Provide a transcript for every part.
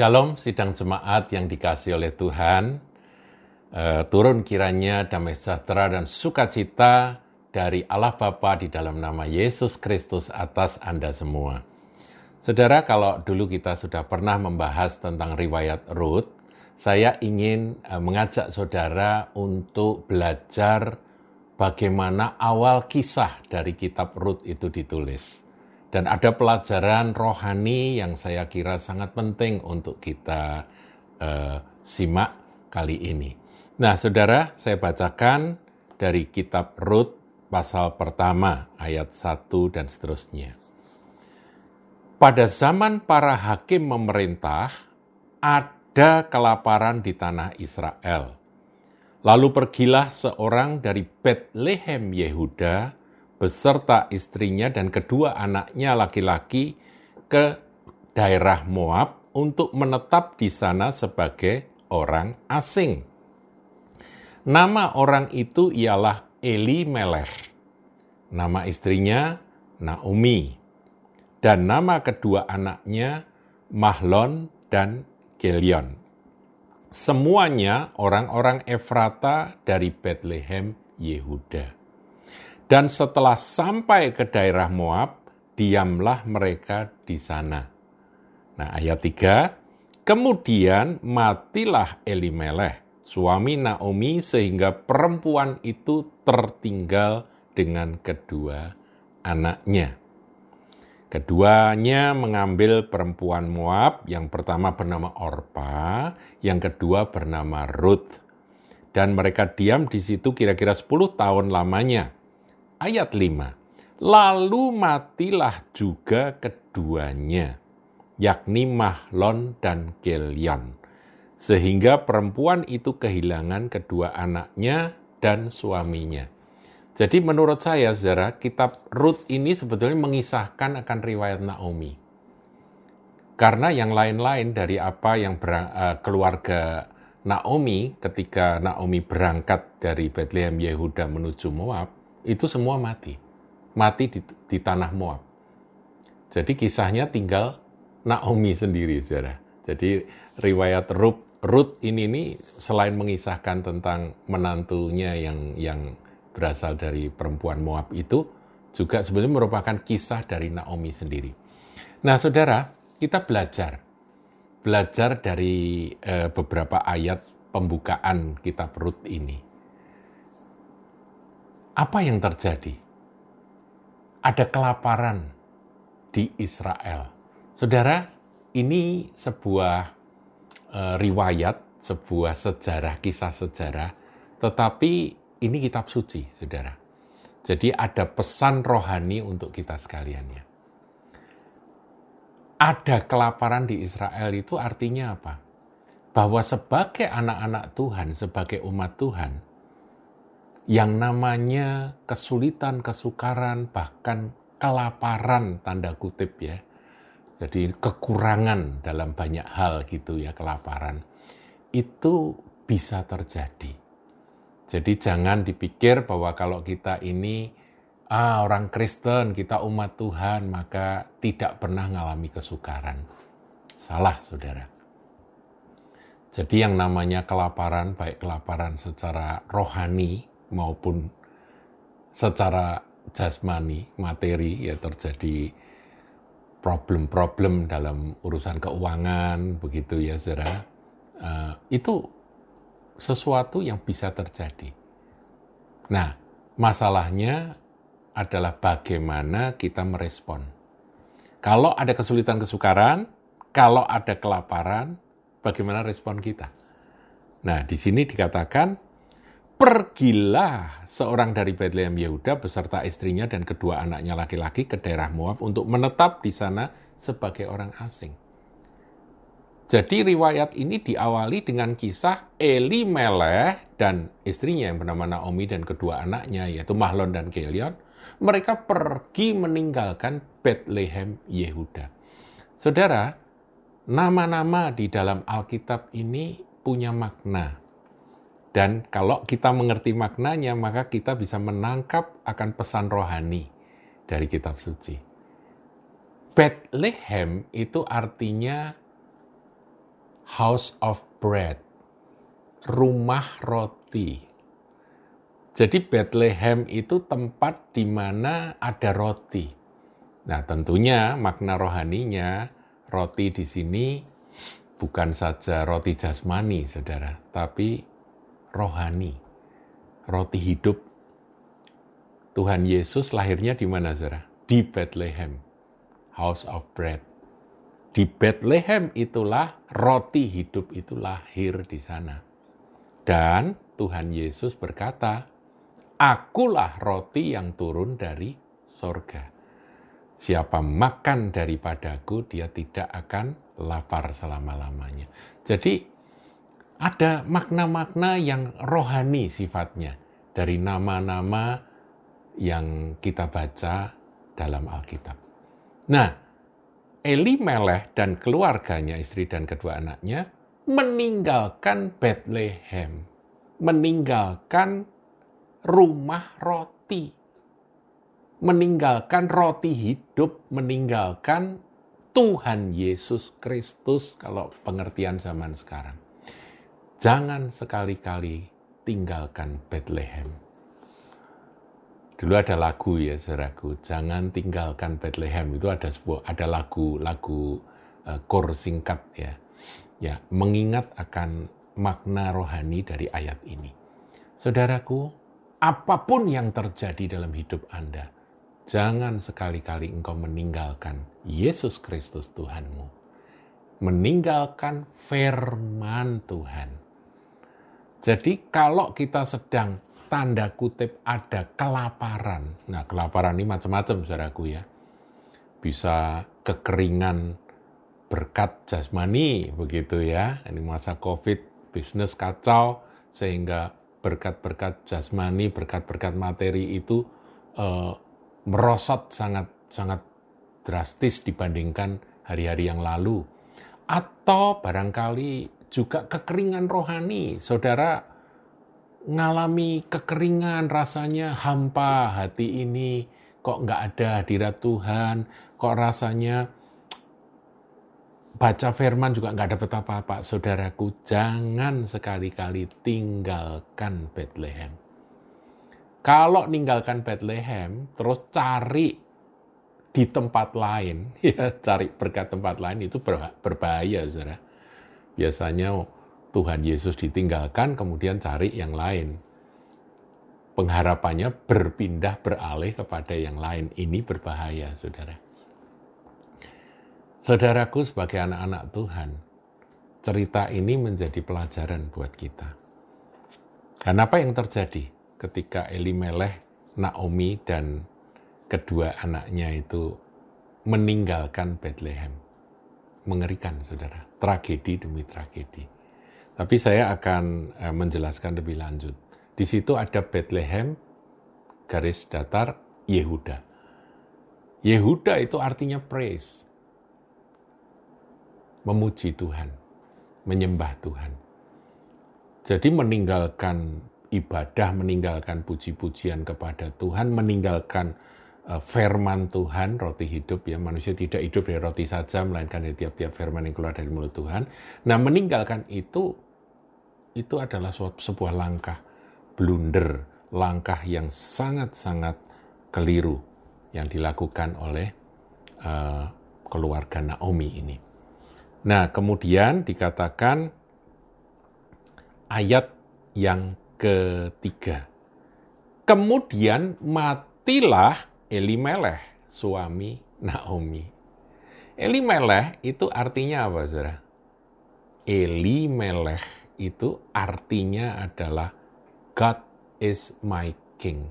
Shalom, sidang jemaat yang dikasih oleh Tuhan. Uh, turun kiranya damai sejahtera dan sukacita dari Allah Bapa di dalam nama Yesus Kristus atas Anda semua. Saudara, kalau dulu kita sudah pernah membahas tentang riwayat Ruth, saya ingin uh, mengajak saudara untuk belajar bagaimana awal kisah dari kitab Ruth itu ditulis. Dan ada pelajaran rohani yang saya kira sangat penting untuk kita uh, simak kali ini. Nah, saudara, saya bacakan dari kitab Rut pasal pertama ayat 1 dan seterusnya. Pada zaman para hakim memerintah, ada kelaparan di tanah Israel. Lalu pergilah seorang dari Bethlehem Yehuda beserta istrinya dan kedua anaknya laki-laki ke daerah Moab untuk menetap di sana sebagai orang asing. Nama orang itu ialah Eli Melech. Nama istrinya Naomi. Dan nama kedua anaknya Mahlon dan Gelion. Semuanya orang-orang Efrata dari Bethlehem, Yehuda. Dan setelah sampai ke daerah Moab, diamlah mereka di sana. Nah, ayat 3, kemudian matilah Elimelech, suami Naomi, sehingga perempuan itu tertinggal dengan kedua anaknya. Keduanya mengambil perempuan Moab, yang pertama bernama Orpa, yang kedua bernama Ruth. Dan mereka diam di situ kira-kira 10 tahun lamanya ayat 5. Lalu matilah juga keduanya, yakni Mahlon dan Kelion. Sehingga perempuan itu kehilangan kedua anaknya dan suaminya. Jadi menurut saya, saudara, kitab Ruth ini sebetulnya mengisahkan akan riwayat Naomi. Karena yang lain-lain dari apa yang berang, uh, keluarga Naomi ketika Naomi berangkat dari Bethlehem Yehuda menuju Moab, itu semua mati. Mati di, di tanah Moab. Jadi kisahnya tinggal Naomi sendiri, saudara. Jadi riwayat Ruth, Ruth ini nih selain mengisahkan tentang menantunya yang yang berasal dari perempuan Moab itu, juga sebenarnya merupakan kisah dari Naomi sendiri. Nah, saudara, kita belajar. Belajar dari eh, beberapa ayat pembukaan kitab Ruth ini apa yang terjadi? Ada kelaparan di Israel. Saudara, ini sebuah uh, riwayat, sebuah sejarah, kisah sejarah, tetapi ini kitab suci, saudara. Jadi ada pesan rohani untuk kita sekalian ya. Ada kelaparan di Israel itu artinya apa? Bahwa sebagai anak-anak Tuhan, sebagai umat Tuhan, yang namanya kesulitan, kesukaran, bahkan kelaparan tanda kutip ya. Jadi kekurangan dalam banyak hal gitu ya, kelaparan. Itu bisa terjadi. Jadi jangan dipikir bahwa kalau kita ini ah orang Kristen, kita umat Tuhan, maka tidak pernah mengalami kesukaran. Salah, Saudara. Jadi yang namanya kelaparan, baik kelaparan secara rohani maupun secara jasmani, materi ya terjadi problem-problem dalam urusan keuangan begitu ya saudara uh, itu sesuatu yang bisa terjadi. Nah, masalahnya adalah bagaimana kita merespon. Kalau ada kesulitan kesukaran, kalau ada kelaparan, bagaimana respon kita? Nah, di sini dikatakan Pergilah seorang dari Bethlehem Yehuda beserta istrinya dan kedua anaknya laki-laki ke daerah Moab untuk menetap di sana sebagai orang asing. Jadi riwayat ini diawali dengan kisah Eli Meleh dan istrinya yang bernama Naomi dan kedua anaknya yaitu Mahlon dan Kelion. Mereka pergi meninggalkan Bethlehem Yehuda. Saudara, nama-nama di dalam Alkitab ini punya makna dan kalau kita mengerti maknanya, maka kita bisa menangkap akan pesan rohani dari kitab suci. Bethlehem itu artinya house of bread, rumah roti. Jadi Bethlehem itu tempat di mana ada roti. Nah, tentunya makna rohaninya roti di sini bukan saja roti jasmani, Saudara, tapi rohani. Roti hidup. Tuhan Yesus lahirnya di mana, Saudara? Di Bethlehem. House of Bread. Di Bethlehem itulah roti hidup itu lahir di sana. Dan Tuhan Yesus berkata, Akulah roti yang turun dari sorga. Siapa makan daripadaku, dia tidak akan lapar selama-lamanya. Jadi ada makna-makna yang rohani sifatnya dari nama-nama yang kita baca dalam Alkitab. Nah, Eli Melech dan keluarganya, istri dan kedua anaknya, meninggalkan Bethlehem, meninggalkan rumah roti, meninggalkan roti hidup, meninggalkan Tuhan Yesus Kristus kalau pengertian zaman sekarang. Jangan sekali-kali tinggalkan Bethlehem Dulu ada lagu ya, saudaraku, jangan tinggalkan Bethlehem. Itu ada sebuah ada lagu-lagu uh, kor singkat ya. Ya, mengingat akan makna rohani dari ayat ini. Saudaraku, apa pun yang terjadi dalam hidup Anda, jangan sekali-kali engkau meninggalkan Yesus Kristus Tuhanmu. Meninggalkan firman Tuhan. Jadi kalau kita sedang tanda kutip ada kelaparan. Nah, kelaparan ini macam-macam, saudaraku ya. Bisa kekeringan berkat jasmani, begitu ya. Ini masa COVID, bisnis kacau, sehingga berkat-berkat jasmani, berkat-berkat materi itu eh, merosot sangat-sangat drastis dibandingkan hari-hari yang lalu. Atau barangkali juga kekeringan rohani. Saudara ngalami kekeringan, rasanya hampa hati ini, kok nggak ada hadirat Tuhan, kok rasanya baca firman juga nggak dapat apa-apa. Saudaraku, jangan sekali-kali tinggalkan Bethlehem. Kalau ninggalkan Bethlehem, terus cari di tempat lain, ya cari berkat tempat lain itu berbahaya, saudara. Biasanya Tuhan Yesus ditinggalkan, kemudian cari yang lain. Pengharapannya berpindah beralih kepada yang lain. Ini berbahaya, saudara. Saudaraku, sebagai anak-anak Tuhan, cerita ini menjadi pelajaran buat kita. Dan apa yang terjadi ketika Elimelech, Naomi, dan kedua anaknya itu meninggalkan Bethlehem? Mengerikan, saudara. Tragedi demi tragedi. Tapi saya akan eh, menjelaskan lebih lanjut. Di situ ada Bethlehem, garis datar Yehuda. Yehuda itu artinya praise. Memuji Tuhan, menyembah Tuhan. Jadi meninggalkan ibadah, meninggalkan puji-pujian kepada Tuhan, meninggalkan firman Tuhan, roti hidup ya, manusia tidak hidup dari roti saja, melainkan dari tiap-tiap firman yang keluar dari mulut Tuhan. Nah, meninggalkan itu itu adalah sebuah langkah blunder, langkah yang sangat-sangat keliru yang dilakukan oleh uh, keluarga Naomi ini. Nah, kemudian dikatakan ayat yang ketiga. Kemudian matilah Elimelech, suami Naomi. Elimelech itu artinya apa, saudara? Elimelech itu artinya adalah God is my king.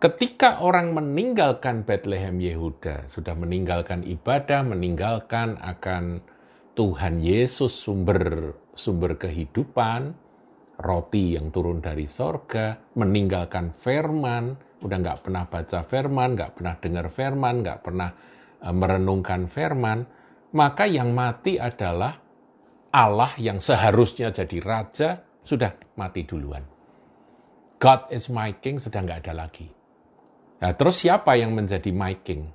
Ketika orang meninggalkan Bethlehem Yehuda, sudah meninggalkan ibadah, meninggalkan akan Tuhan Yesus sumber sumber kehidupan, roti yang turun dari sorga, meninggalkan firman, udah nggak pernah baca firman, nggak pernah dengar firman, nggak pernah eh, merenungkan firman, maka yang mati adalah Allah yang seharusnya jadi raja sudah mati duluan. God is my king sudah nggak ada lagi. Nah, terus siapa yang menjadi my king?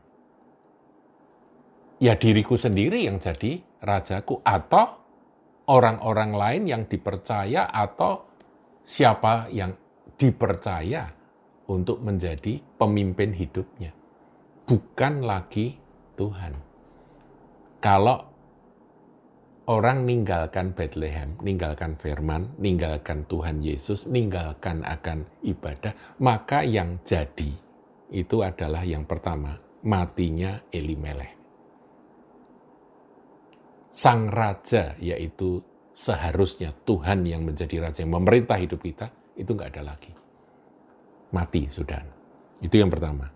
Ya diriku sendiri yang jadi rajaku atau orang-orang lain yang dipercaya atau siapa yang dipercaya untuk menjadi pemimpin hidupnya. Bukan lagi Tuhan. Kalau orang ninggalkan Bethlehem, ninggalkan firman, ninggalkan Tuhan Yesus, ninggalkan akan ibadah, maka yang jadi itu adalah yang pertama, matinya Elimelech. Sang raja yaitu seharusnya Tuhan yang menjadi raja yang memerintah hidup kita itu nggak ada lagi. Mati sudah. Itu yang pertama.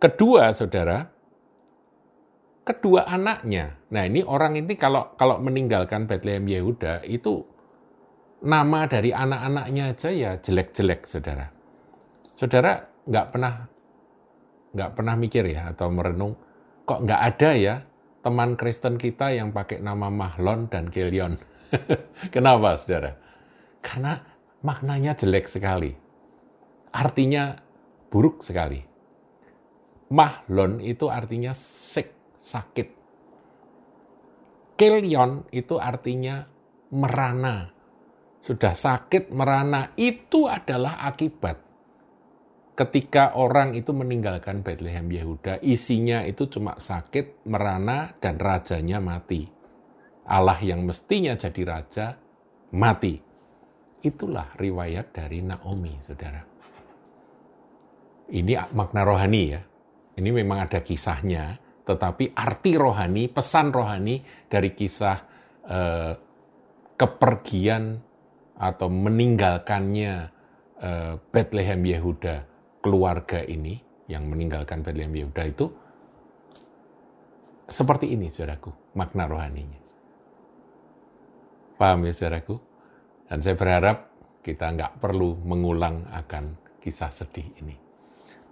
Kedua, saudara, kedua anaknya. Nah ini orang ini kalau kalau meninggalkan Bethlehem Yehuda itu nama dari anak-anaknya aja ya jelek-jelek, saudara. Saudara nggak pernah nggak pernah mikir ya atau merenung kok nggak ada ya teman Kristen kita yang pakai nama Mahlon dan Kilion. Kenapa, saudara? Karena maknanya jelek sekali. Artinya buruk sekali. Mahlon itu artinya sick, sakit. Kilion itu artinya merana. Sudah sakit, merana. Itu adalah akibat ketika orang itu meninggalkan Bethlehem Yehuda, isinya itu cuma sakit, merana, dan rajanya mati. Allah yang mestinya jadi raja, mati. Itulah riwayat dari Naomi, saudara. Ini makna rohani ya. Ini memang ada kisahnya, tetapi arti rohani, pesan rohani dari kisah eh, kepergian atau meninggalkannya eh, Bethlehem Yehuda keluarga ini yang meninggalkan Bethlehem Yehuda itu seperti ini, saudaraku, makna rohaninya. Paham ya, saudaraku? Dan saya berharap kita nggak perlu mengulang akan kisah sedih ini.